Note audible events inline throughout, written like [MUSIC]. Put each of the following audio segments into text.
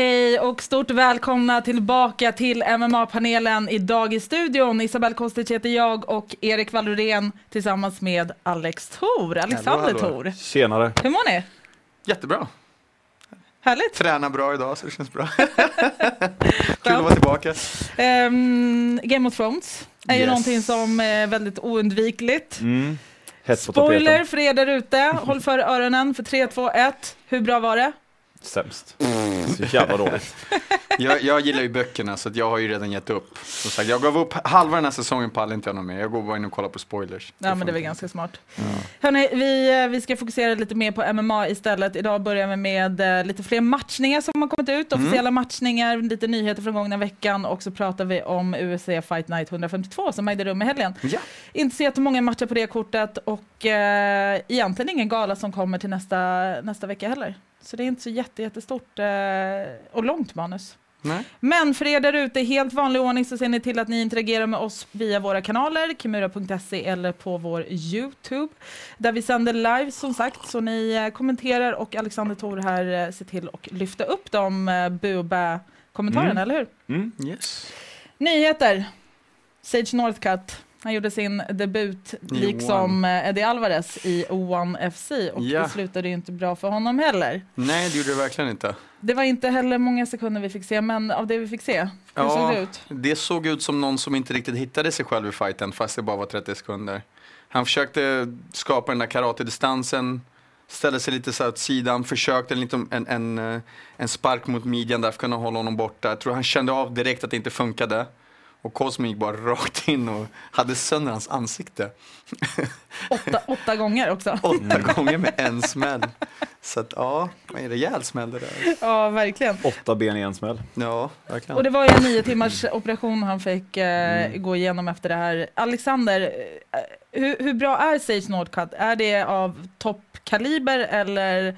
Hej och stort välkomna tillbaka till MMA-panelen. Idag i studion Isabelle Kostic heter jag och Erik Wallorén tillsammans med Alex Thor, Alexander. Thor. Tjenare. Hur mår ni? Jättebra. Härligt. Tränar bra idag så det känns bra. [LAUGHS] Kul att vara tillbaka. Ehm, Game of Thrones är ju Yes. någonting som är väldigt oundvikligt. Mm. Spoiler för er där ute. Håll för öronen för 3, 2, 1. Hur bra var det? Sämst. Så jävla dåligt. [LAUGHS] Jag, jag gillar ju böckerna så att jag har ju redan gett upp. Som sagt, jag gav upp halva den här säsongen pallar inte jag något mer. Jag går bara in och kollar på spoilers. Ja, men det är väl ganska smart. Hörrni, vi, eh, vi ska fokusera lite mer på MMA istället. Idag börjar vi med eh, lite fler matchningar som har kommit ut, Mm. officiella matchningar, lite nyheter från gångna veckan och så pratar vi om UFC Fight Night 152 som ägde rum i helgen. Ja. Inte så jättemånga matcher på det kortet och eh, egentligen ingen gala som kommer till nästa, nästa vecka heller. Så det är inte så jätte, jättestort eh, och långt manus. Nej. Men för er där ute i helt vanlig ordning så ser ni till att ni interagerar med oss via våra kanaler, kimura.se eller på vår Youtube. Där vi sänder live som sagt, så ni eh, kommenterar och Alexander Thor här eh, ser till att lyfta upp de eh, bu och bä kommentarerna, Mm. eller hur? Mm. Yes. Nyheter! Sage Northcutt. Han gjorde sin debut liksom eh, Eddie Alvarez i One FC och Ja. det slutade ju inte bra för honom heller. Nej, det gjorde det verkligen inte. Det var inte heller många sekunder vi fick se, men av det vi fick se, hur Ja. såg det ut? Det såg ut som någon som inte riktigt hittade sig själv i fighten fast det bara var 30 sekunder. Han försökte skapa den där karatedistansen, ställde sig lite så åt sidan, försökte en, en, en, eh, en spark mot midjan där för att kunna hålla honom borta. Jag tror han kände av direkt att det inte funkade. Och Cosmo gick bara rakt in och hade sönder hans ansikte. [LAUGHS] Åtta, åtta gånger också. Åtta gånger med en smäll. Så att ja, en rejäl smäll det där. Ja, verkligen. Åtta ben i en smäll. Ja, verkligen. Och det var ju en nio timmars operation han fick eh, gå igenom efter det här. Alexander, eh, hur, hur bra är Sage Northcutt? Är det av toppkaliber eller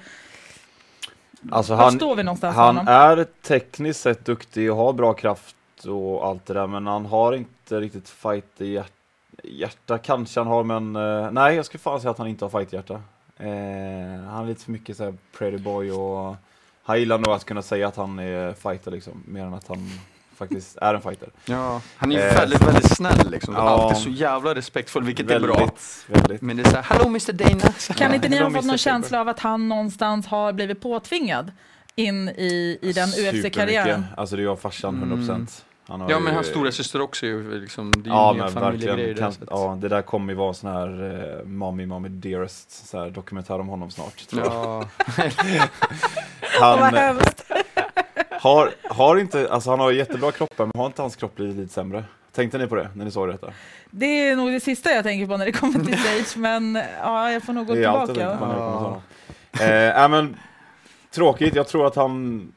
Alltså var han, står vi någonstans med han honom? är tekniskt sett duktig och har bra kraft och allt det där men han har inte riktigt fight i hjärt hjärta. Kanske han har men eh, nej jag skulle fan säga att han inte har fight i hjärta. Eh, han är lite för mycket såhär pretty boy och han gillar nog att kunna säga att han är fighter liksom mer än att han faktiskt är en fighter. Ja, han är ju Eh, väldigt, väldigt snäll liksom. ja. Alltid så jävla respektfull, vilket är bra. väldigt, väldigt. Men det är såhär, hallå Mr Dana. Så Kan här, inte ni "Hello, ha fått Mr. någon Faber." känsla av att han någonstans har blivit påtvingad in i, i den. UFC-karriären? Alltså det gör farsan 100%. Han har Ja ju- men hans stora syster också är ju liksom, det är ju Ja men verkligen, där, kan, att- ja, det där kommer ju vara sån här eh, Mommy Mommy Dearest så här, dokumentär om honom snart tror jag. Ja, [LAUGHS] Vad Han eh, hemskt. har, har inte, alltså han har jättebra kroppar men har inte hans kropp blivit lite sämre? Tänkte ni på det när ni såg detta? Det är nog det sista jag tänker på när det kommer till [LAUGHS] Sage, men ja, jag får nog gå det är allt jag tillbaka. kommer Ja. Eh, nej, men tråkigt, jag tror att han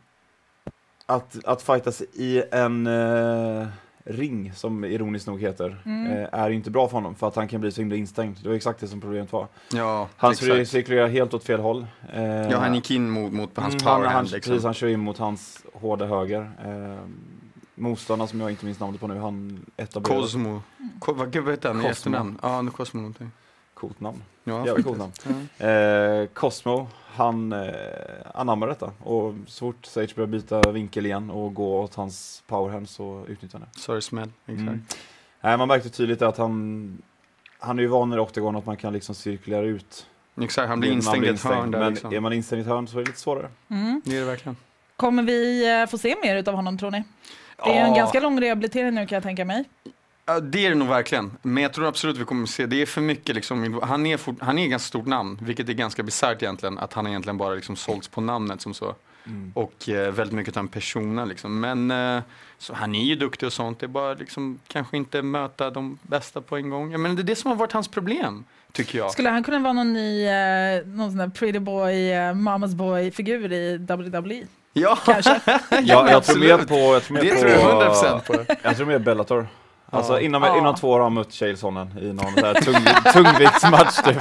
att, att fightas i en eh, ring, som ironiskt nog heter, Mm. eh, är inte bra för honom för att han kan bli så himla instängd. Det var exakt det som problemet var. ja Han exakt. cirkulerar helt åt fel håll. Eh, Ja, han gick in mot, mot hans Mm, powerhand han, liksom. Precis, han kör in mot hans hårda höger. Eh, motståndaren som jag inte minns namnet på nu, han etablerade Cosmo. Ko, vad, gud, vad heter han i efternamn? Ja, Cosmo någonting. Coolt namn. Ja, Jävligt faktiskt. coolt namn. Eh, Cosmo, han eh, anammar detta och så fort Sage börjar byta vinkel igen och gå åt hans powerhand så utnyttjar han det. Sorry smäll, exakt. Mm. Nej, man märkte tydligt att han han är ju van i Octagon att man kan liksom cirkulera ut. Exakt, han blir Man instängd i ett hörn där Men liksom. är man instängd i ett hörn så är det lite svårare. Mm. Det är det verkligen. Kommer vi eh, få se mer av honom tror ni? Det är en Ja. ganska lång rehabilitering nu kan jag tänka mig. Ja, det är det nog verkligen. Men jag tror absolut vi kommer att se, det är för mycket liksom, han är, fort, han är ett ganska stort namn, vilket är ganska bisarrt egentligen, att han egentligen bara liksom sålts på namnet som så. Och eh, väldigt mycket av en persona liksom. Men eh, så han är ju duktig och sånt, det är bara liksom kanske inte möta de bästa på en gång. Jag menar, det är det som har varit hans problem, tycker jag. Skulle han kunna vara någon ny, eh, någon sån där pretty boy, eh, mamas boy-figur i WWE? Ja, Kanske? [LAUGHS] Ja, jag tror mer på... Jag tror mer Det på, tror jag 100% på. Jag tror mer Bellator. Alltså Ja. inom, Ja. inom två år har han mött Chael Sonnen i någon så här tung, [LAUGHS] tungviktsmatch typ.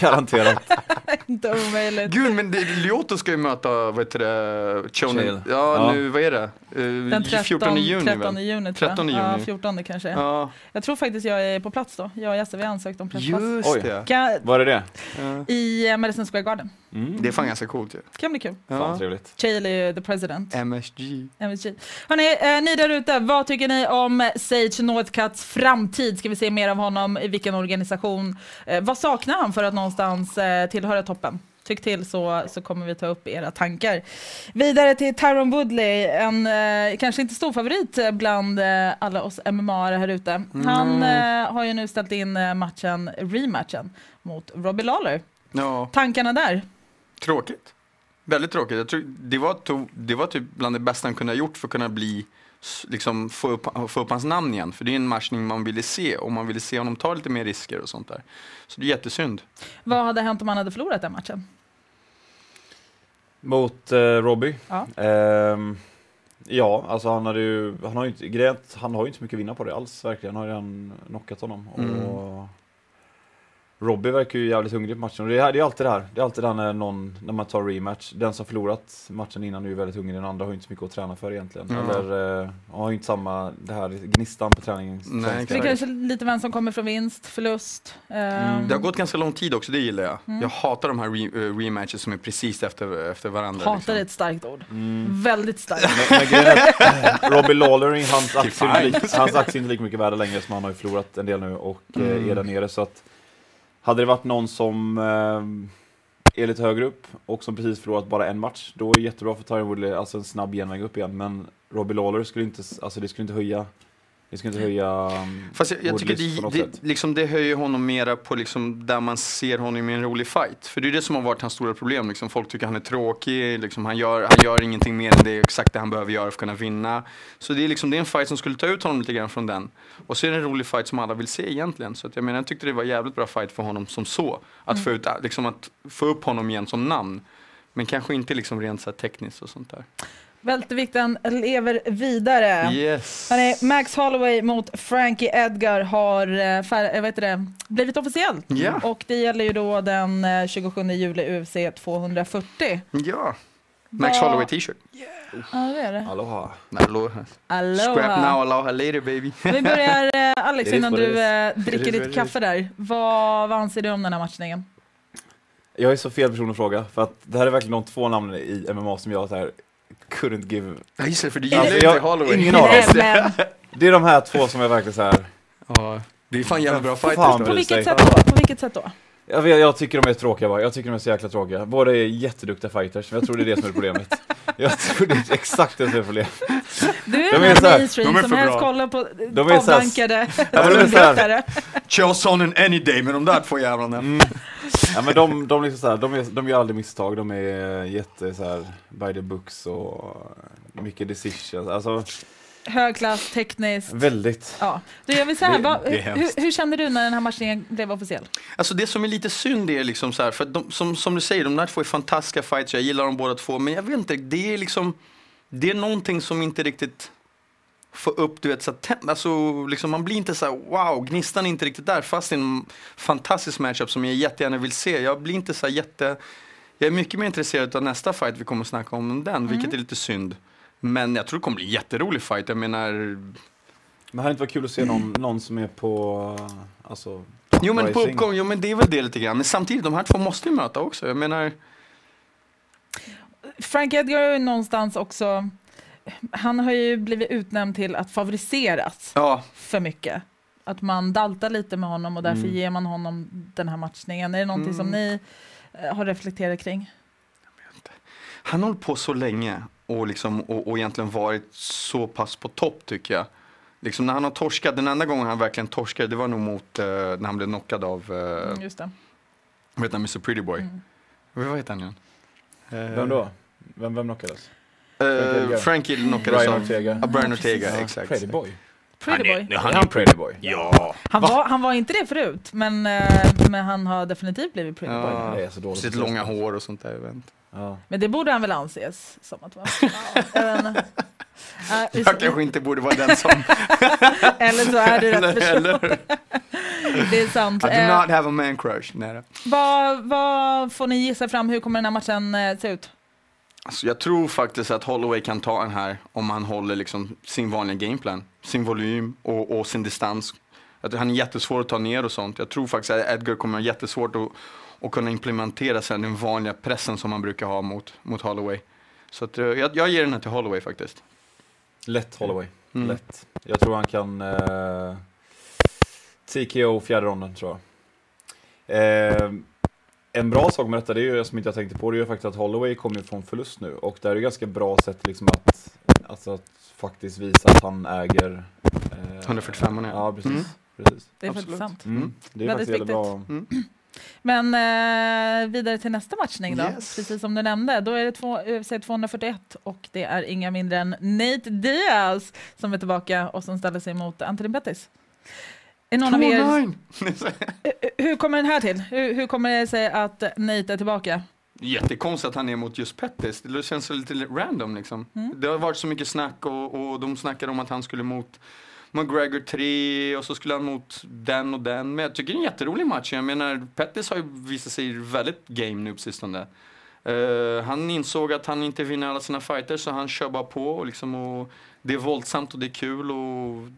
Garanterat. [LAUGHS] Inte omöjligt. Gud, men det, Lyoto ska ju möta, vad heter det. Chael. Ja, Ja. nu, vad är det? Eh, Den 13, 14 juni 13 väl? juni tror jag. 13 Ja, juni. 14 kanske. Ja, Jag tror faktiskt jag är på plats då. Jag och Jesse vi har ansökt om presspass. just Oj. det. Kan, Var är det? Ja. I eh, Madison Square Garden. Mm. Det är fan ganska coolt ju. Kan bli kul. Fan Ja. trevligt. Är ju the president. MSG. MSG. Hörrni, eh, ni där ute, vad tycker ni om Sage Northcutts framtid? Ska vi se mer av honom? I vilken organisation? Eh, vad saknar han för att någonstans eh, tillhöra toppen? Tyck till så, så kommer vi ta upp era tankar. Vidare till Tyron Woodley, en eh, kanske inte stor favorit eh, bland eh, alla oss MMA här ute. Han eh, har ju nu ställt in eh, matchen, rematchen mot Robbie Lawler. Ja, Tankarna där? tråkigt. Väldigt tråkigt. Jag tror, det, var to, det var typ bland det bästa han kunde ha gjort för att kunna bli, liksom, få, upp, få upp hans namn igen. För det är en matchning man ville se och man ville se honom ta lite mer risker och sånt där. Så det är jättesynd. Vad hade hänt om han hade förlorat den matchen? Mot eh, Robbie? Ja. Ehm, ja, alltså han hade ju, han har ju inte, grejen han har ju inte så mycket att vinna på det alls verkligen. Han har ju redan knockat honom. Mm. Och Robbie verkar ju jävligt hungrig på matchen. Och det är, det är alltid det här, det är alltid det här när, någon, när man tar rematch. Den som förlorat matchen innan är ju väldigt hungrig, den andra har ju inte så mycket att träna för egentligen. Ja. Eller eh, har ju inte samma, det här gnistan på träningen. Nej, Så det är kanske lite vem som kommer från vinst, förlust. Mm. Det har gått ganska lång tid också, det gillar jag. Mm. Jag hatar de här re, eh, rematches som är precis efter, efter varandra. Hatar liksom. är ett starkt ord. Mm. Väldigt starkt. Men, men [LAUGHS] Robbie Lawler, hans aktie, är inte lika- mycket värda längre som han har ju förlorat en del nu och eh, Mm. är där nere. Så att hade det varit någon som eh, är lite högre upp och som precis förlorat bara en match, då är det jättebra för Tyron Woodley, alltså en snabb genväg upp igen. Men Robbie Lawler skulle inte, alltså det skulle inte höja, det skulle inte höja um, Fast jag, jag tycker det, det, liksom, det höjer honom mera på liksom, där man ser honom i en rolig fight. För det är det som har varit hans stora problem. Liksom. Folk tycker han är tråkig, liksom, han, gör, han gör ingenting mer än det exakt det han behöver göra för att kunna vinna. Så det är, liksom, det är en fight som skulle ta ut honom lite grann från den. Och så är det en rolig fight som alla vill se egentligen. Så att jag menar, jag tyckte det var en jävligt bra fight för honom som så. Att, få, ut, liksom, att få upp honom igen som namn. Men kanske inte liksom rent så här tekniskt och sånt där. Vältevikten lever vidare. Yes. Hörrni, Max Holloway mot Frankie Edgar har eh, fär, eh, vad heter det, blivit officiellt. Ja. Och det gäller ju då den eh, 27 juli UFC 240. Ja. Max Vad- Holloway t-shirt. Ja, det är det. Aloha. Scrap Aloha. now, aloha later baby. Vi börjar, eh, Alex, [LAUGHS] innan du eh, dricker ditt it kaffe där. Vad, vad anser du om den här matchningen? Jag är så fel person att fråga, för att det här är verkligen de två namnen i MMA som jag så här couldn't give. Ja just det, för du Är gillar ju inte Holloway. ingen av dem. men, Det är de här två som är verkligen så här. Ja, det är fan jävligt bra Fan, fighters på vilket sätt då? På vilket sätt då? Jag, vet, jag tycker de är tråkiga bara, jag tycker de är så jäkla tråkiga. Båda är jätteduktiga fighters, men jag tror det är det som är problemet. Jag tror det är exakt det som är problemet. Du är De är den mainstream som helst kollar på avdankade Ja. Chael Sonnen any day med de där två jävlarna. Mm. Ja, men de, de, liksom så här, de, är, de gör aldrig misstag, de är jätte så här, by the books och mycket decisions. Alltså Hög klass, tekniskt. väldigt. Ja. Du, jag vill säga, Det- är hur, hur kände du när den här matchningen blev officiell? Alltså det som är lite synd är liksom så här, för de, som, som du säger, de där två är fantastiska fighters, jag gillar dem båda två, men jag vet inte, det är liksom, det är någonting som inte riktigt får upp, du vet, så att, alltså, liksom, man blir inte så här, wow, gnistan är inte riktigt där, fast det är en fantastisk matchup som jag jättegärna vill se. Jag blir inte så här jätte, jag är mycket mer intresserad av nästa fight vi kommer att snacka om än den, vilket är lite synd. Men jag tror det kommer bli en jätterolig fight, jag menar, Men hade det inte varit kul att se någon, någon som är på, alltså, Jo men på uppgång, jo men det är väl det lite grann. Men samtidigt, de här två måste ju möta också. Jag menar, Frank Edgar är ju någonstans också, han har ju blivit utnämnd till att favoriseras ja, för mycket. Att man daltar lite med honom och därför Mm. ger man honom den här matchningen. Är det någonting som ni eh, har reflekterat kring? han har hållit på så länge och, liksom, och, och egentligen varit så pass på topp tycker jag. Liksom när han har torskat, den enda gången han verkligen torskade det var nog mot uh, när han blev knockad av, uh, Mm, just det. vad heter han, Mr Pretty Boy. Mm. Vad heter han igen? Eh, Vem då? Vem, vem knockades? Eh, Edgar. Frankie knockades Brian av Ortega? Ja, Brian Ja, Ortega, Ja, exakt. Pretty boy. Pretty boy. Ja, Är han pretty boy? Ja, Han var, han var inte det förut, men, eh, men han har definitivt blivit pretty boy. Ja. Det är så dåligt. sitt långa hår och sånt där. Inte. Ja. Men det borde han väl anses som att vara. [LAUGHS] Ja, jag vet inte. Ja, vi- Jag kanske inte borde vara den som... [LAUGHS] Eller så är du [LAUGHS] rätt person. eller- Det är sant. I do Eh, not have a man crush. Nej, vad, vad får ni gissa fram? Hur kommer den här matchen eh, se ut? Alltså, jag tror faktiskt att Holloway kan ta den här om han håller liksom sin vanliga gameplan. Sin volym och, och sin distans. Tror han är jättesvår att ta ner och sånt. Jag tror faktiskt att Edgar kommer ha jättesvårt att, att kunna implementera sen den vanliga pressen som man brukar ha mot, mot Holloway. Så att, eh, jag, jag ger den här till Holloway faktiskt. Lätt Holloway. Mm. Lätt. Jag tror han kan eh, TKO fjärde ronden tror jag. Eh, en bra sak med detta, det är ju som inte jag tänkte på, det är ju faktiskt att Holloway kommer ju från förlust nu och det är ju ganska bra sätt liksom att, alltså att faktiskt visa att han äger eh, 145 ja. Ja, precis. Mm. precis. Det är Absolut. faktiskt sant. Mm. Det är Väldigt faktiskt väldigt viktigt. bra. [CLEARS THROAT] Men eh, vidare till nästa matchning då. Yes. Precis som du nämnde. Då är det två, UFC 241 och det är inga mindre än Nate Diaz som är tillbaka och som ställer sig mot Anthony Pettis. Är någon av er, 2-9. [LAUGHS] Hur kommer den här till? Hur, hur kommer det sig att Nate är tillbaka? Jättekonstigt att han är mot just Pettis. Det känns så lite random liksom. Mm. Det har varit så mycket snack och, och de snackade om att han skulle mot McGregor 3 och så skulle han mot den och den. Men jag tycker det är en jätterolig match. Jag menar, Pettis har ju visat sig väldigt game nu på sistone. Eh, han insåg att han inte vinner alla sina fighter så han kör bara på och, liksom, och det är våldsamt och det är kul och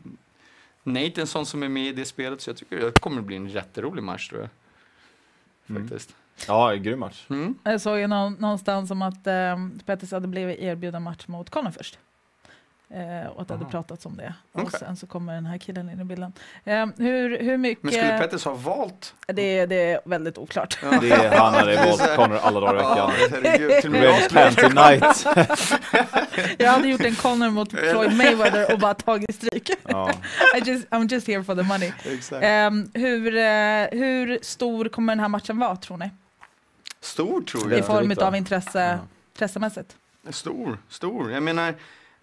Nate är en sån som är med i det spelet så jag tycker det kommer bli en jätterolig match tror jag. Mm. Faktiskt. Ja, en grym match. Mm. Jag såg ju nå- någonstans om att eh, Pettis hade blivit erbjuden match mot Conor först. Eh, och att det hade pratats om det. Och Okej. sen så kommer den här killen in i bilden. Eh, hur, hur mycket... Men skulle Pettis ha valt? det, det är väldigt oklart. Det är, han hade valt Conor alla dagar i Ja, veckan. Red. Panty Night. [LAUGHS] Jag hade gjort en Conor mot Floyd Mayweather och bara tagit stryk. Ja. [LAUGHS] I just, I'm just here for the money. Ehm, hur, eh, hur stor kommer den här matchen vara tror ni? Stor tror I jag. Vänta form av intresse, Ja. intressemässigt? Stor, stor. Jag menar,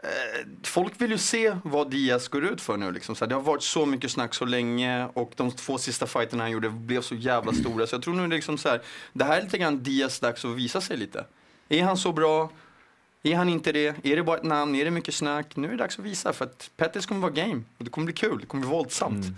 Eh, folk vill ju se vad Diaz går ut för nu. Liksom. Så det har varit så mycket snack så länge och de två sista fighterna han gjorde blev så jävla stora. Så jag tror nu liksom så här, det här är lite grann Diaz dags att visa sig lite. Är han så bra? Är han inte det? Är det bara ett namn? Är det mycket snack? Nu är det dags att visa för att Pettis kommer vara game. Och det kommer bli kul, det kommer bli våldsamt. Mm.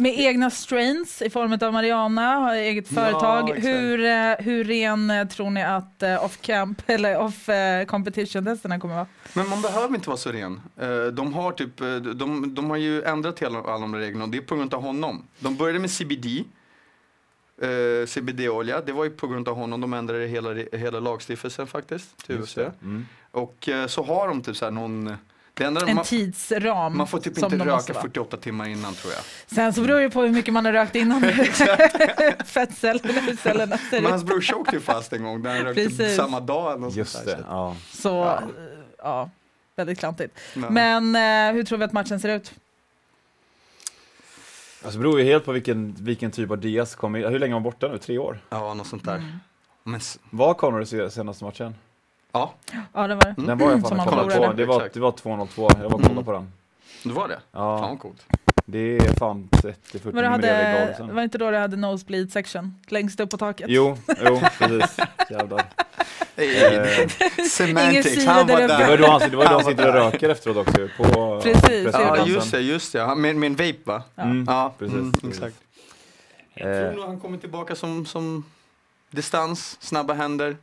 Med egna strains i form av Mariana, har eget Ja, företag. exakt. hur, eh, hur ren eh, tror ni att eh, off-camp [LAUGHS] eller off-competition-testerna kommer vara? Men man behöver inte vara så ren. De har, typ, de, de har ju ändrat hela, alla de reglerna och det är på grund av honom. De började med CBD, eh, CBD-olja. Det var ju på grund av honom de ändrade hela, hela lagstiftelsen faktiskt till UFC. Mm. Och eh, så har de typ så här någon... Det enda, En man, tidsram. man får typ inte röka vara. 48 timmar innan tror jag. Sen så beror det på hur mycket man har rökt innan. Fettcellerna, hur cellerna ser Men ut. hans brorsa åkte ju fast en gång där han rökte Precis. samma dag. Eller något Just sånt det, ja. Så, Ja. ja, väldigt klantigt. Ja. Men eh, hur tror vi att matchen ser ut? Alltså det beror ju helt på vilken, vilken typ av Diaz kommer Hur länge var han borta nu? Tre år? Ja, något sånt där. Mm. Men, Var Conor i se- senaste matchen? Ja, Ja, det var det. Den var jag Som fan han och kollade förlorade. på. Det var, Exakt. det var 202, jag var och kollade Mm. på den. det var det. Fan Ja, vad coolt. det är fan 30-40 Var det hade, var det inte då det hade nosebleed section? Längst upp på taket? Jo, jo, precis. Jävlar. Eh, [LAUGHS] Semantics, han var där. Det var ju då han, det var ju då han sitter och röker efteråt också på Precis, Ja, presskonferensen. just det, just det. Han- Med, med en vape va? Ja. Mm, Ja, precis. mm, precis. exakt. Eh, Jag tror nog han kommer tillbaka som, som distans, snabba händer.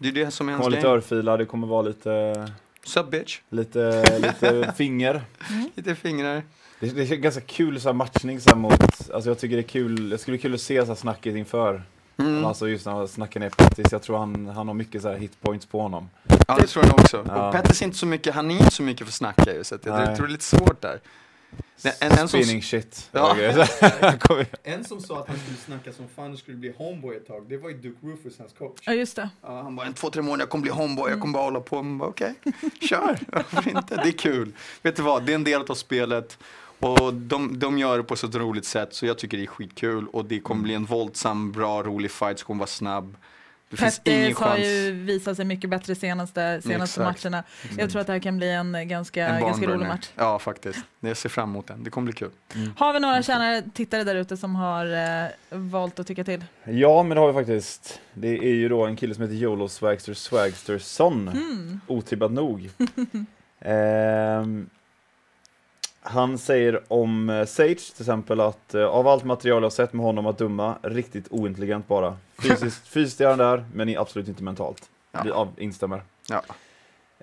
Det är det som är kommer hans lite game. örfilar, det kommer vara lite, Sup bitch. lite, lite [LAUGHS] finger. Lite fingrar. Det, det är ganska kul så här matchning så här mot, alltså jag tycker det är kul, det skulle bli kul att se så här snacket inför. Mm. Alltså just när han snackar ner Pettis, jag tror han, han har mycket så här hitpoints på honom. Ja, det tror jag också. Ja. Och Pettis är inte så mycket, han är inte så mycket för snacka ju, så att jag Nej. tror det är lite svårt där. En- en- en som- Spinning shit. Ja. [LAUGHS] En som sa att han skulle snacka som fan och skulle bli homeboy ett tag, det var ju Duke Rufus, hans coach. Ja, just det. Ja, han bara, en två, tre månader, jag kommer bli homeboy, jag kommer bara hålla på. Man bara, Okej, [LAUGHS] kör, varför inte? Det är kul. Vet du vad, det är en del av spelet. Och de, de gör det på så ett roligt sätt, så jag tycker det är skitkul. Och det kommer bli en våldsam, bra, rolig fight som kommer vara snabb. Det finns ingen Pettis har ju visat sig mycket bättre senaste, senaste Exakt. matcherna. Jag tror att det här kan bli en ganska, En ganska rolig match. Ja, faktiskt. Jag ser fram emot den. Det kommer bli kul. Har vi några kära tittare där ute som har eh, valt att tycka till? Ja, men det har vi faktiskt. Det är ju då en kille som heter Yolo Swagster Swagsterson. Mm. Otippat nog. [LAUGHS] Ehm, Han säger om eh, Sage till exempel att eh, av allt material jag sett med honom att döma, riktigt ointelligent bara. Fysiskt, fysiskt är han där, men absolut inte mentalt. Ja. Vi av, instämmer. Ja.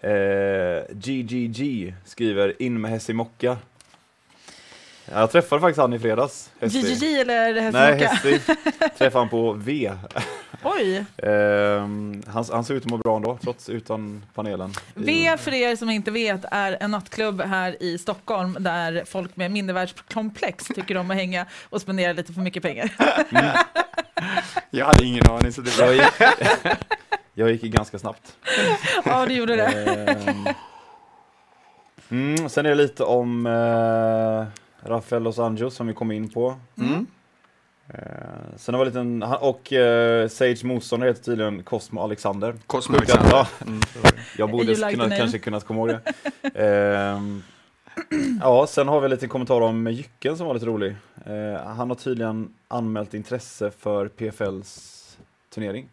Eh, GGG skriver in med Hessi Mocka. Jag träffade faktiskt han i fredags. GGG eller Nej, Hästmocka? Hessi träffade han på V. [LAUGHS] Oj! Ehm, han, han ser ut att må bra ändå, trots utan panelen. V för er som inte vet är en nattklubb här i Stockholm där folk med mindervärdeskomplex tycker om att hänga och spendera lite för mycket pengar. Jag hade ingen aning så det var... Jag gick, [LAUGHS] jag gick ganska snabbt. Ja, du gjorde det. Ehm, mm, sen är det lite om eh, Rafael Los Anjos som vi kom in på. Mm. Eh, sen har vi en liten, och eh, Sage motståndare heter tydligen Cosmo Alexander. Cosmo Alexander. ja, Mm. jag borde like the kunna, name. kanske kunnat komma ihåg det. Ehm, ja, sen har vi lite kommentar om Jycken som var lite rolig. Eh, han har tydligen anmält intresse för PFLs turnering.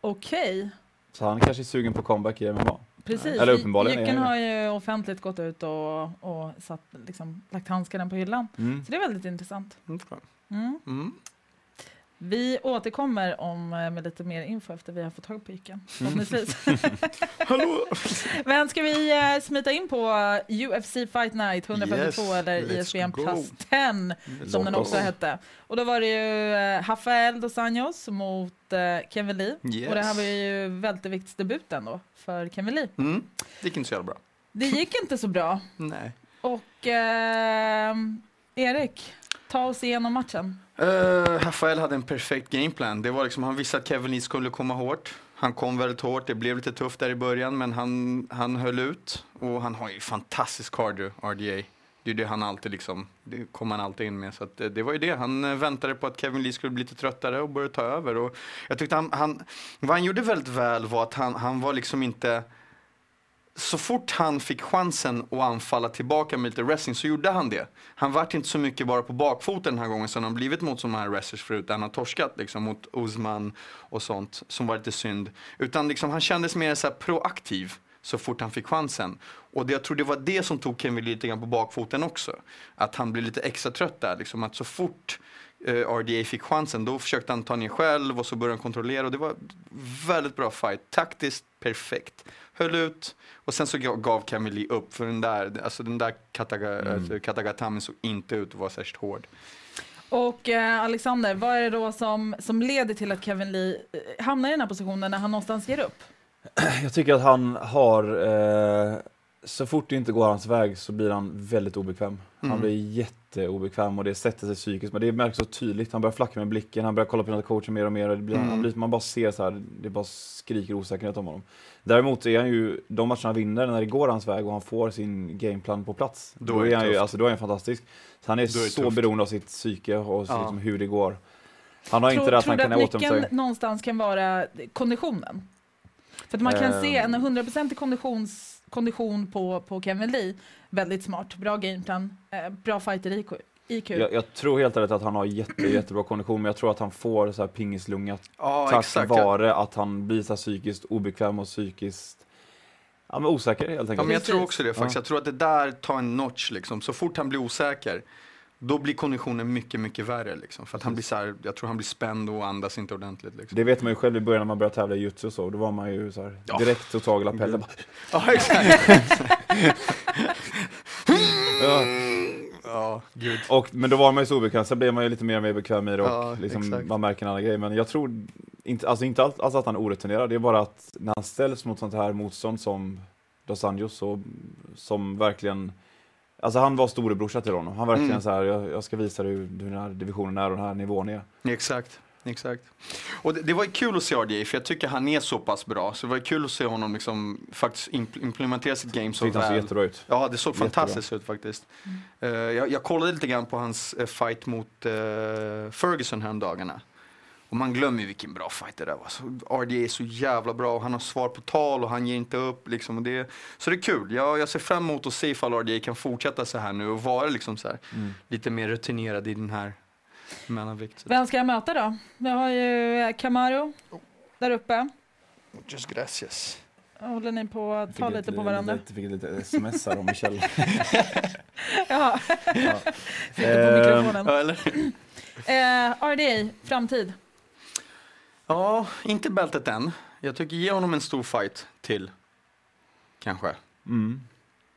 Okej, Så han kanske är sugen på comeback i MMA. Precis. Eller uppenbarligen Jycken har ju offentligt gått ut och, och satt, liksom, lagt handskarna på hyllan. Mm. Så det är väldigt intressant. Mm. Mm. Vi återkommer om, eh, med lite mer info efter vi har fått tag på Jycken. Mm. [LAUGHS] Hallå! [LAUGHS] Men ska vi eh, smita in på eh, UFC Fight Night 152 Yes, eller ISBN go. Plus 10 som den också hette. Och då var det ju eh, Rafael dos Anjos mot eh, Kevin Lee. Yes. Och det här var ju välterviktsdebuten då för Kevin Lee. Mm. Det gick inte så jävla bra. Det gick inte så bra. [LAUGHS] Nej. Och eh, Erik, ta oss igenom matchen. Uh, Rafael hade en perfekt gameplan. Det var liksom, han visste att Kevin Lee skulle komma hårt. Han kom väldigt hårt. Det blev lite tufft där i början, men han, han höll ut. Och han har ju fantastisk cardio, RDA. Det är det han alltid liksom, det kom han alltid in med. Så att, eh, det var ju det. Han eh, väntade på att Kevin Lee skulle bli lite tröttare och börja ta över. Och jag tyckte han, han, vad han gjorde väldigt väl var att han, han var liksom inte så fort han fick chansen att anfalla tillbaka med lite wrestling så gjorde han det. Han vart inte så mycket bara på bakfoten den här gången som han blivit mot sådana här wrestlers förut. Han har torskat liksom mot Usman och sånt som var lite synd. Utan liksom, han kändes mer så här proaktiv så fort han fick chansen. Och det, jag tror det var det som tog Kevin lite grann på bakfoten också. Att han blev lite extra trött där. Liksom, att så fort eh, RDA fick chansen då försökte han ta ner själv och så började han kontrollera. Och det var väldigt bra fight. Taktiskt perfekt. Höll ut. Och sen så gav- gav Kevin Lee upp för den där, alltså den där kataga, Mm. alltså, Katagatamin såg inte ut att vara särskilt hård. Och eh, Alexander, vad är det då som, som leder till att Kevin Lee eh, hamnar i den här positionen när han någonstans ger upp? Jag tycker att han har, eh, så fort det inte går hans väg så blir han väldigt obekväm. Han Mm. blir jätteobekväm och det sätter sig psykiskt. Men det märks så tydligt. Han börjar flacka med blicken, han börjar kolla på den coachen mer och mer. Och det blir, Mm. han blir, man bara ser så här, det bara skriker osäkerhet om honom. Däremot är han ju, de matcherna han vinner, när det går hans väg och han får sin gameplan på plats, Då då, är han ju, alltså, då är han fantastisk. Så han är, är så tufft. beroende av sitt psyke och Ja. liksom hur det går. Han har inte Tror, det att tror han du kan att återhämta nyckeln sig. någonstans kan vara konditionen? För att man kan se en Ehm. 100% konditions, kondition på, på Kevin Lee, väldigt smart, bra gameplan, eh, bra fighter IQ. IQ. Jag, jag tror helt ärligt att han har jätte, jättebra kondition, men jag tror att han får så här pingislunga Ja, tack exakt. vare att han blir så psykiskt obekväm och psykiskt ja, men osäker helt Ja, enkelt. men jag tror också det faktiskt. Ja. Jag tror att det där tar en notch liksom. Så fort han blir osäker, då blir konditionen mycket, mycket värre liksom. För att han blir så här, jag tror han blir spänd och andas inte ordentligt liksom. Det vet man ju själv i början när man började tävla i jutsu och så, då var man ju så här Ja. direkt tog tag i lapellen. [LAUGHS] Ja, exakt. [LAUGHS] Ja. ja, gud. Och, men då var man ju så obekväm, sen blev man ju lite mer och mer bekväm i det och Ja, liksom, man märker en annan grej. Men jag tror inte, alltså inte alls, alls att han är orutinerad, det är bara att när han ställs mot sånt här motstånd som Dos Anjos, så, som verkligen Alltså han var storebrorsa till honom. Han verkligen Mm. så här, jag, jag ska visa dig hur, hur den här divisionen är och den här nivån är. Exakt. Exakt. Och det, det var ju kul att se RDA för jag tycker han är så pass bra. Så det var ju kul att se honom liksom faktiskt impl- implementera sitt game så Tyckte han såg väl. jättebra ut. Ja, det såg Jättebra. fantastiskt ut faktiskt. Eh, jag, jag kollade lite grann på hans eh, fight mot uh, Ferguson häromdagarna. Och man glömmer vilken bra fight det där var. Så RDA är så jävla bra och han har svar på tal och han ger inte upp. Liksom, och det, så det är kul. Jag, jag ser fram emot att se ifall RDA kan fortsätta så här nu och vara liksom så här, Mm. lite mer rutinerad i den här mellanvikten. Vem ska jag möta då? Vi har ju eh, Camaro där uppe. Just gracias. Håller ni på att ta Fick lite ett- på varandra? Lite, fick ett litet sms här om Michel. [LAUGHS] Ja, Ja. sitter på Ehm, mikrofonen. Ja, eller? Eh, RDA, framtid. Ja, inte bältet än. Jag tycker ge honom en stor fight till. Kanske. Mm.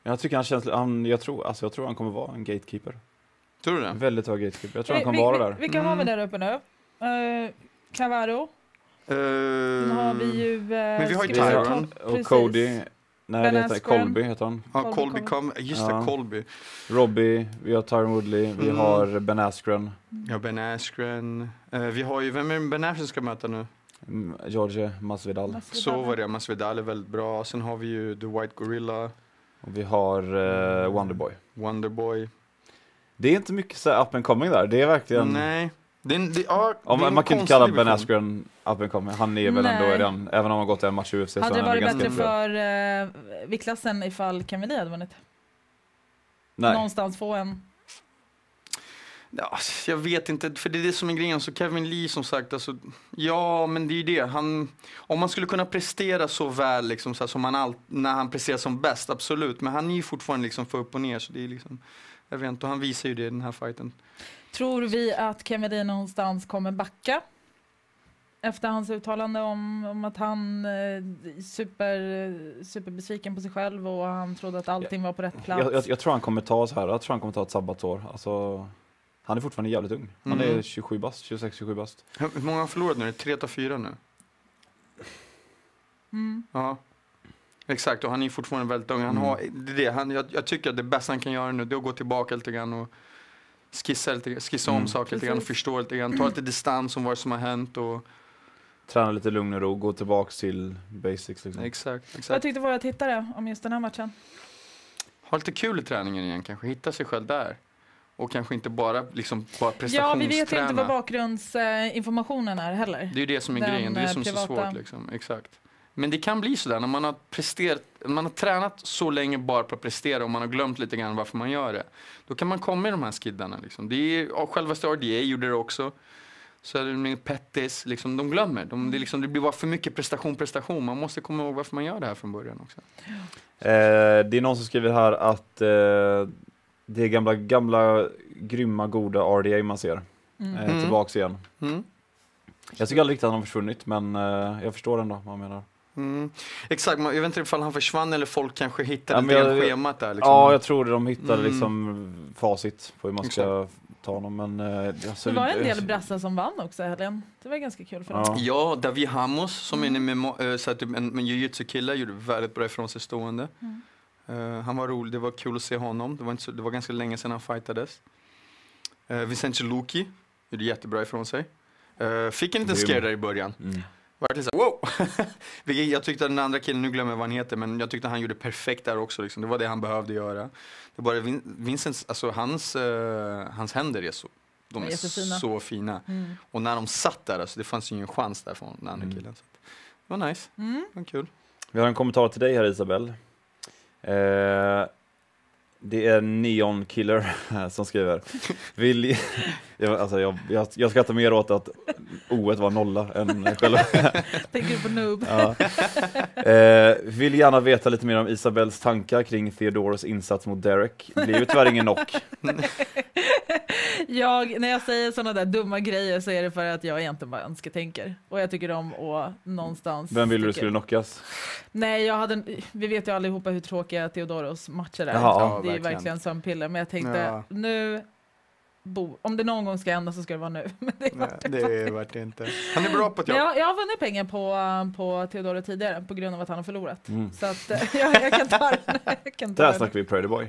Jag tycker han känns, han, jag, tror, alltså jag tror han kommer vara en gatekeeper. Tror du det? En väldigt hög gatekeeper. Jag tror han Vi- kommer vi- vara vi- där. Vilka har vi Mm. där uppe nu? Uh, Cavaro. Sen har vi ju... Uh, Men vi har ju Tyron. Och Cody, nej det heter Askren. Colby heter han. Ja, Colby Colby kom. Just det, Ja. Colby. Robbie, vi har Tyron Woodley, vi Mm. har Ben Askren, Ja, Ben Askren. Eh, vi har ju, vem är det Ben Askren ska möta nu? mm, George Masvidal. Masvidal. Så var det, Masvidal är väldigt bra. Sen har vi ju The White Gorilla, Och vi har uh, Wonderboy. Wonderboy. Det är inte mycket så up and coming där. Det är verkligen... Nej. Det är, en- det, ja, Om, det är man kan inte kalla division. Ben Askren up and coming. Han är väl ändå Nej. redan, även om han gått en match i UFC så Hade det varit bättre bra. för uh, viktklassen ifall Kevin Lee hade vunnit? Nej. Någonstans få en... Ja, jag vet inte, för det är det som är grejen. Så Kevin Lee som sagt, alltså, ja men det är ju det. Han, om man skulle kunna prestera så väl liksom, så här, som han all, när han presterar som bäst, absolut. Men han är ju fortfarande liksom för upp och ner. Så det är liksom, jag vet inte, och han visar ju det i den här fighten. Tror vi att Lee någonstans kommer backa? Efter hans uttalande om, om att han är super, superbesviken på sig själv och han trodde att allting var på rätt plats. Jag, jag, jag tror han kommer ta så här, jag tror han kommer ta ett sabbatsår. Alltså, han är fortfarande jävligt ung. Han Mm. är 27 bast, 26-27 bast. Hur många har förlorat nu? Tre av fyra nu? Mm. Ja. Exakt, och han är fortfarande väldigt ung. Han Mm. har, det är det, han, jag, jag tycker att det bästa han kan göra nu det är att gå tillbaka lite grann och skissa, lite, skissa om Mm. saker lite grann förstå lite grann. Ta lite distans om vad som har hänt och Träna lite lugn och ro, gå tillbaks till basics liksom. exakt, Vad exakt. tyckte våra tittare om just den här matchen? Ha lite kul i träningen igen kanske, hitta sig själv där. Och kanske inte bara liksom bara Ja, prestationsträna. vi vet ju inte vad bakgrundsinformationen är heller. Det är ju det som är Den, grejen, det är det eh, som är så svårt liksom. Exakt. Men det kan bli sådär när man har presterat, när man har tränat så länge bara på att prestera och man har glömt lite grann varför man gör det. Då kan man komma i de här skiddarna liksom. Det är, självaste RDA gjorde det också. Så är det med Pettis, liksom, de glömmer. De, det, liksom, det blir bara för mycket prestation, prestation. Man måste komma ihåg varför man gör det här från början också. Eh, det är någon som skriver här att eh, det är gamla, gamla grymma, goda RDA man ser. Mm. Eh, Mm. Tillbaks igen. Mm. Jag tycker aldrig riktigt att han har försvunnit, men eh, jag förstår ändå vad han menar. Mm. Exakt, jag vet inte ifall han försvann eller folk kanske hittade Ja, jag- schemat där. Liksom. Ja, jag tror de hittade Mm. liksom facit på hur man ska ta honom, men... Eh, alltså, Det var en del brassar som vann också i helgen. Det var ganska kul för dem. Ja. Ja, David Hamos som Mm. är en, memo- eh, typ en, en jujutsu-kille gjorde väldigt bra ifrån sig stående. Mm. Eh, han var rolig, det var kul att se honom. Det var, inte så, det var ganska länge sedan han fightades. Uh, Vincenzo Luki gjorde jättebra ifrån sig. Eh, fick en liten scare där i början. Mm. Verkligen så här, wow! [LAUGHS] Jag tyckte att den andra killen, nu glömmer jag vad han heter, men jag tyckte han gjorde perfekt där också. Liksom. Det var det han behövde göra. Det var Vin- Vincents, alltså hans, eh, hans händer är så, de är så fina. Mm. Och när de satt där, alltså, det fanns ju ingen chans där från den andra Mm. killen. Så. Det var nice, Mm. det var kul. Vi har en kommentar till dig här Isabel. Eh, det är Neon Killer [LAUGHS] som skriver. Vill, jag, alltså jag, jag, jag skrattar mer åt att O var nolla än själva. [LAUGHS] Tänker du på noob? Ja. Eh, vill gärna veta lite mer om Isabels tankar kring Theodoros insats mot Derek. Blir ju tyvärr ingen knock. [LAUGHS] Jag, när jag säger sådana där dumma grejer så är det för att jag egentligen bara önsketänker. Och jag tycker om att någonstans... Vem ville du skulle knockas? Nej, jag hade, vi vet ju allihopa hur tråkiga Theodoros matcher är. Jaha. Ja, det är verkligen. verkligen sömnpiller. Men jag tänkte, Ja. nu... Bo, om det någon gång ska hända så ska det vara nu. [LAUGHS] Men det Nej, var det vart det inte. Han är bra på ett jobb. jag, jag har vunnit pengar på, på Theodoro tidigare på grund av att han har förlorat. Mm. Så att eh, [LAUGHS] jag, jag kan ta den. [LAUGHS] Jag kan ta Där den. snackar vi Pretty Boy.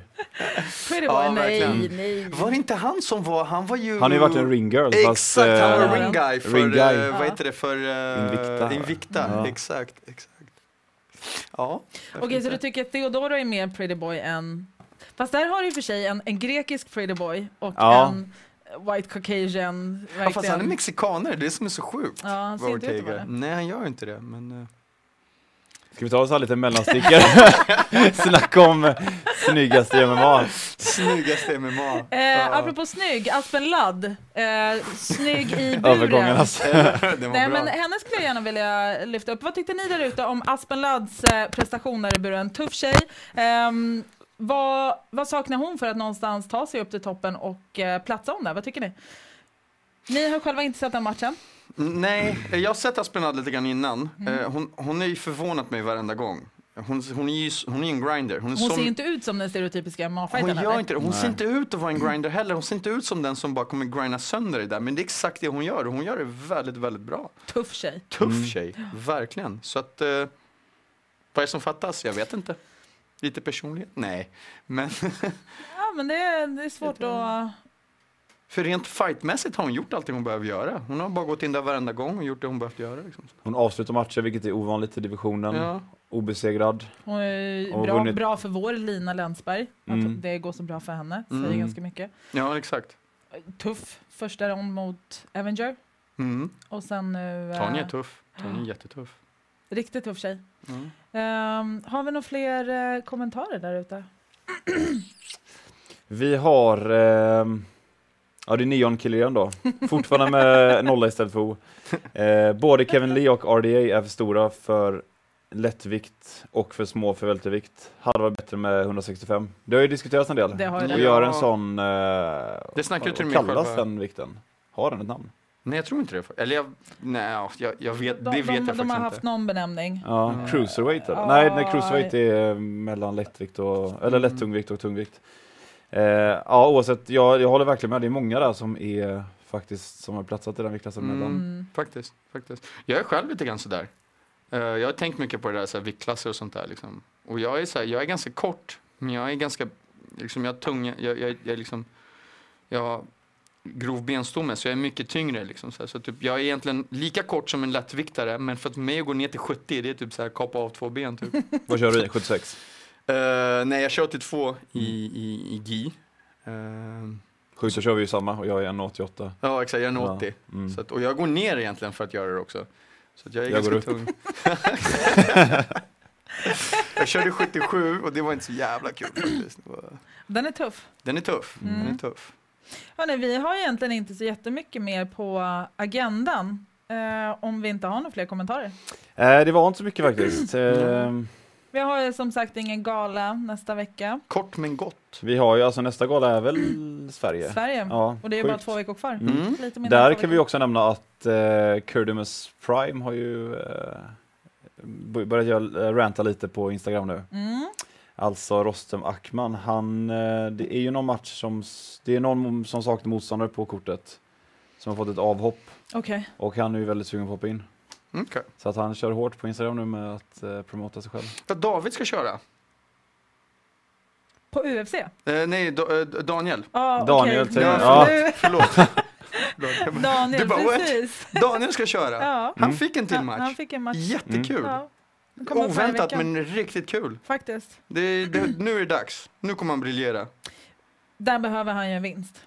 Pretty Ja, boy, nej, verkligen. nej. Var det inte han som var, han var ju... Han har ju varit en ring girl. fast, Exakt, han eh, var ring guy för, ring guy. eh, vad Ja. heter det, för uh, Invicta. Invicta. Ja. Exakt, exakt. Ja. Okej, så du tycker att Theodoro är mer pretty boy än... Fast där har du i och för sig en, en grekisk pretty boy och Ja. en white caucasian. Ja, fast han är mexikaner, det är det som är så sjukt. Ja, han ser inte ut det. Nej, han gör inte det. Men, eh, Ska vi ta oss här lite mellanstickor? [LAUGHS] Snacka om eh, snyggaste MMA. snyggaste MMA. Eh, Ja. apropå snygg, Aspen Ladd. Eh, snygg i [LAUGHS] buren. Övergången alltså. [LAUGHS] Nej, bra. men henne skulle jag gärna vilja lyfta upp. Vad tyckte ni där ute om Aspen Ladds eh, prestationer i buren? Tuff tjej. Ehm, vad, vad saknar hon för att någonstans ta sig upp till toppen och eh, platsa hon där? Vad tycker ni? Ni har själva inte sett den matchen. Nej, jag har sett Aspinall lite grann innan. Mm. Eh, Hon, hon är ju förvånat mig varenda gång. Hon, hon är ju hon är en grinder. Hon, är Hon som, ser inte ut som den stereotypiska hon MMA-fightern. gör eller? inte det. Hon Nej. ser inte ut att vara en grinder heller. Hon ser inte ut som den som bara kommer grinda sönder det där. Men det är exakt det hon gör och hon gör det väldigt, väldigt bra. Tuff tjej. Tuff Mm. tjej, verkligen. Så att, eh, vad är det som fattas? Jag vet inte. Lite personlighet? Nej. Men [LAUGHS] Ja, men det, är- det är svårt att... för rent fightmässigt har hon gjort allting hon behöver göra. Hon har bara gått in där varenda gång och gjort det hon behövt göra. Liksom. Hon avslutar matcher, vilket är ovanligt i divisionen. Ja. Obesegrad. Hon är Och bra, vunnit- bra för vår Lina Länsberg. Att Mm. det går så bra för henne. Säger Mm. ganska mycket. ja, exakt. Tuff första rond mot Avenger. Mm. Och sen nu... eh, Tanja är tuff. Tanja är jättetuff. Riktigt tuff tjej. Mm. Ehm, har vi några fler eh, kommentarer där ute? [CLEARS THROAT] Vi har, ehm, ja det är Neon Killian då, [LAUGHS] fortfarande med nolla istället för O. Eh, både Kevin Lee och RDA är för stora för lättvikt och för små för vältervikt. Hade varit bättre med 165. Det har ju diskuterats en del. Det har ju och det. gör en sån, eh, Det snackar ju till och med kallas själva- den vikten? Har den ett namn? Nej, jag tror inte det. Eller jag, nej, ja, jag, jag vet, De, det vet de, jag de faktiskt har inte. haft någon benämning. Ja, Mm. cruiserweight eller? Ja. Nej, nej, cruiserweight är mellan lättvikt och, eller Mm. lättungvikt och tungvikt. Eh, ja, oavsett, jag, jag håller verkligen med. Det är många där som är faktiskt, som har platsat i den viktklassen Mm. mellan. Mm. Faktiskt, faktiskt. Jag är själv lite grann sådär. Eh, jag har tänkt mycket på det där, så här, viktklasser och sånt där. Liksom. Och jag är, så här, jag är ganska kort, men jag är ganska, liksom, jag har tunga, jag, jag, jag är liksom, jag har grov benstomme, så jag är mycket tyngre. Liksom, så här. så typ, jag är egentligen lika kort som en lättviktare, men för att mig att gå ner till 70, det är typ så här, kapa av två ben. Typ. [LAUGHS] Vad kör du i? 76? Eh, nej, jag kör 82 i, i, i GI. Uh, Sju så kör vi ju samma och jag är 1,88. ja, exakt, jag är en Ja. 80. Mm. Så att, och jag går ner egentligen för att göra det också. Så att jag är Jag ganska går upp. tung. [LAUGHS] jag körde 77 och det var inte så jävla kul faktiskt. Var- Den är tuff. Den är tuff. Den Mm. är tuff. Hörrni, vi har egentligen inte så jättemycket mer på agendan. Eh, om vi inte har några fler kommentarer. Eh, det var inte så mycket faktiskt. [CLEARS THROAT] Eh, Vi har ju som sagt ingen gala nästa vecka. Kort men gott. vi har ju, alltså nästa gala är väl Sverige? Sverige. Ja, Och det är ju bara sjukt. två veckor kvar. Mm. Lite mindre Där kan vi också nämna att eh, Kurdimus Prime har ju eh, börjat göra- eh, ranta lite på Instagram nu. Mm. Alltså Rostem Akman, han, eh, det är ju någon match som, det är någon som saknar motståndare på kortet. Som har fått ett avhopp Okej. och han är ju väldigt sugen på att hoppa in. Okej. Så att han kör hårt på Instagram nu med att eh, promota sig själv. Vad David ska köra? På UFC? Eh, nej, da, eh, Daniel. Ja, Daniel Nu- ja. Förlåt. [LAUGHS] Bara- [LAUGHS] Daniel, Du bara, what? precis. Daniel ska köra. Ja. Han Mm. fick en till Han, match. han fick en match. Jättekul. Ja. Oväntat men riktigt kul. Faktiskt. Det, det, nu är det dags. Nu kommer han briljera. Där behöver han ju en vinst.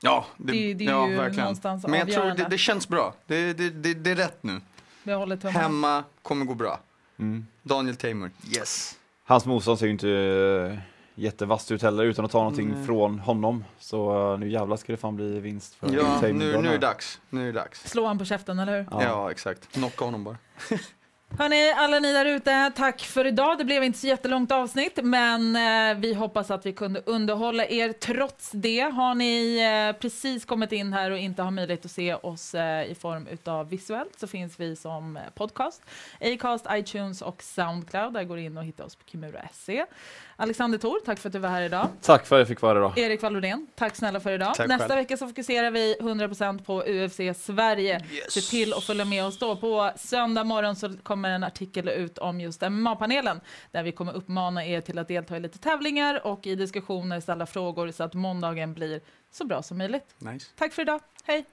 Ja, Det- det är ja, ju verkligen. någonstans Men jag tror avgörande. det, det känns bra. Det, det, det, det är rätt nu. Vi håller tummarna. Hemma kommer gå bra. Mm. Daniel Tamer, yes. Hans motstånd ser ju inte uh, jättevast ut heller utan att ta någonting Nej. från honom. Så eh, nu jävlar ska det fan bli vinst för Ja, Tamer nu, Gunnar. nu är det dags. Nu är det dags. Slå han på käften, eller hur? Ja, Ja. exakt. Knocka honom bara. [LAUGHS] Hörni, alla ni där ute, tack för idag. Det blev inte så jättelångt avsnitt, men eh, vi hoppas att vi kunde underhålla er trots det. Har ni eh, precis kommit in här och inte har möjlighet att se oss eh, i form utav visuellt så finns vi som eh, podcast. Acast, iTunes och Soundcloud. Där går in och hittar oss på kimura.se. Alexander Thor, tack för att du var här idag. Tack för att jag fick vara här idag. Erik Wallrodén, tack snälla för idag. Tack Nästa själv. vecka så fokuserar vi 100% på UFC Sverige. Se till att följa med oss då. På söndag morgon så kommer en artikel ut om just MMA-panelen där vi kommer uppmana er till att delta i lite tävlingar och i diskussioner, ställa frågor så att måndagen blir så bra som möjligt. Nice. Tack för idag. Hej!